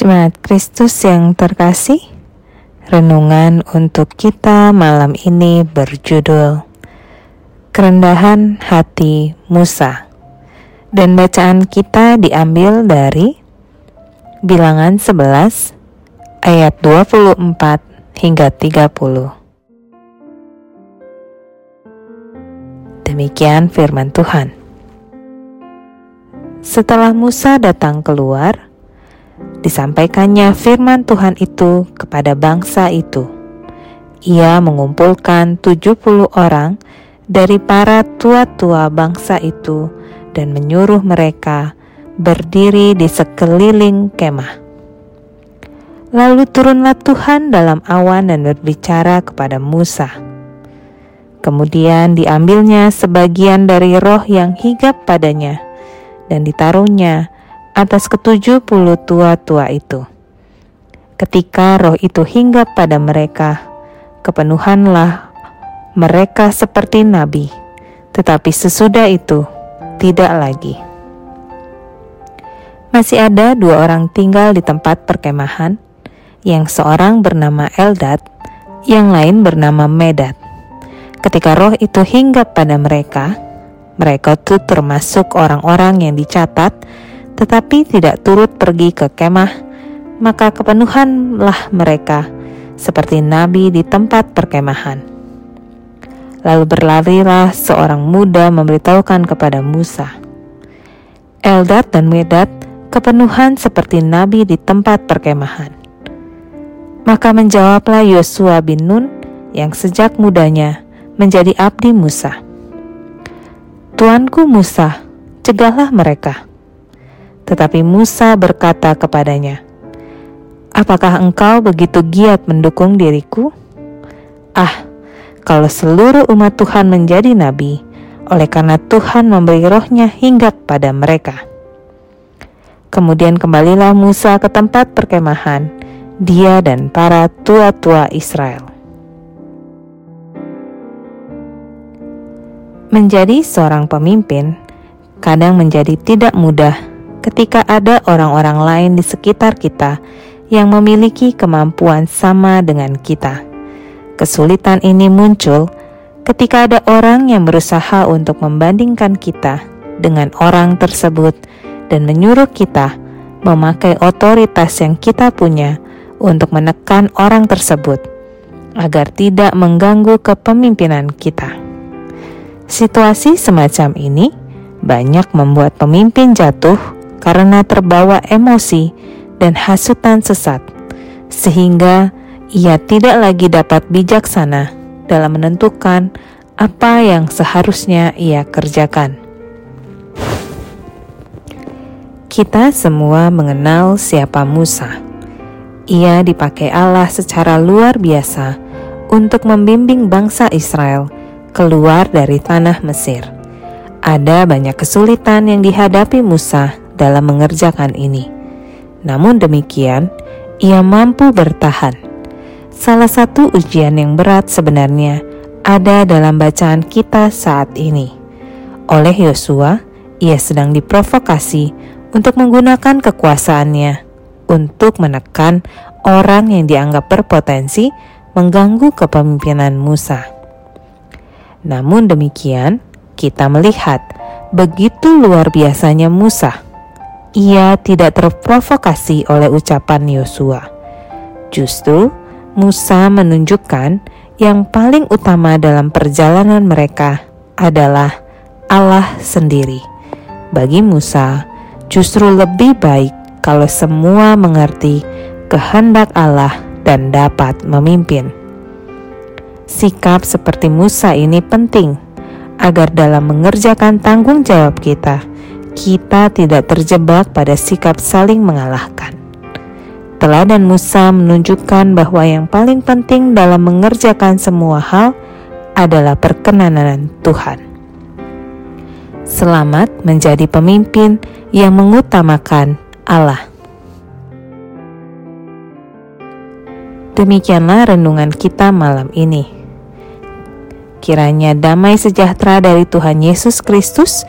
Jemaat Kristus yang terkasih, renungan untuk kita malam ini berjudul Kerendahan Hati Musa. Dan bacaan kita diambil dari Bilangan 11 ayat 24 hingga 30. Demikian firman Tuhan. Setelah Musa datang keluar, disampaikannya firman Tuhan itu kepada bangsa itu. Ia mengumpulkan 70 orang dari para tua-tua bangsa itu dan menyuruh mereka berdiri di sekeliling kemah. Lalu turunlah Tuhan dalam awan dan berbicara kepada Musa Kemudian diambilnya sebagian dari roh yang hinggap padanya dan ditaruhnya atas ketujuh puluh tua-tua itu. Ketika roh itu hinggap pada mereka, kepenuhanlah mereka seperti nabi, tetapi sesudah itu tidak lagi. Masih ada dua orang tinggal di tempat perkemahan, yang seorang bernama Eldad, yang lain bernama Medad. Ketika roh itu hinggap pada mereka, mereka itu termasuk orang-orang yang dicatat, tetapi tidak turut pergi ke kemah, maka kepenuhanlah mereka seperti nabi di tempat perkemahan. Lalu berlarilah seorang muda memberitahukan kepada Musa, Eldad dan Medad kepenuhan seperti nabi di tempat perkemahan. Maka menjawablah Yosua bin Nun yang sejak mudanya menjadi abdi Musa. Tuanku Musa, cegahlah mereka. Tetapi Musa berkata kepadanya, Apakah engkau begitu giat mendukung diriku? Ah, kalau seluruh umat Tuhan menjadi nabi, oleh karena Tuhan memberi rohnya hingga pada mereka. Kemudian kembalilah Musa ke tempat perkemahan, dia dan para tua-tua Israel. Menjadi seorang pemimpin kadang menjadi tidak mudah ketika ada orang-orang lain di sekitar kita yang memiliki kemampuan sama dengan kita. Kesulitan ini muncul ketika ada orang yang berusaha untuk membandingkan kita dengan orang tersebut dan menyuruh kita memakai otoritas yang kita punya untuk menekan orang tersebut agar tidak mengganggu kepemimpinan kita. Situasi semacam ini banyak membuat pemimpin jatuh karena terbawa emosi dan hasutan sesat, sehingga ia tidak lagi dapat bijaksana dalam menentukan apa yang seharusnya ia kerjakan. Kita semua mengenal siapa Musa. Ia dipakai Allah secara luar biasa untuk membimbing bangsa Israel keluar dari tanah Mesir. Ada banyak kesulitan yang dihadapi Musa dalam mengerjakan ini. Namun demikian, ia mampu bertahan. Salah satu ujian yang berat sebenarnya ada dalam bacaan kita saat ini. Oleh Yosua, ia sedang diprovokasi untuk menggunakan kekuasaannya untuk menekan orang yang dianggap berpotensi mengganggu kepemimpinan Musa. Namun demikian, kita melihat begitu luar biasanya Musa. Ia tidak terprovokasi oleh ucapan Yosua. Justru, Musa menunjukkan yang paling utama dalam perjalanan mereka adalah Allah sendiri. Bagi Musa, justru lebih baik kalau semua mengerti kehendak Allah dan dapat memimpin. Sikap seperti Musa ini penting agar dalam mengerjakan tanggung jawab kita, kita tidak terjebak pada sikap saling mengalahkan. Teladan Musa menunjukkan bahwa yang paling penting dalam mengerjakan semua hal adalah perkenanan Tuhan. Selamat menjadi pemimpin yang mengutamakan Allah. Demikianlah renungan kita malam ini. Kiranya damai sejahtera dari Tuhan Yesus Kristus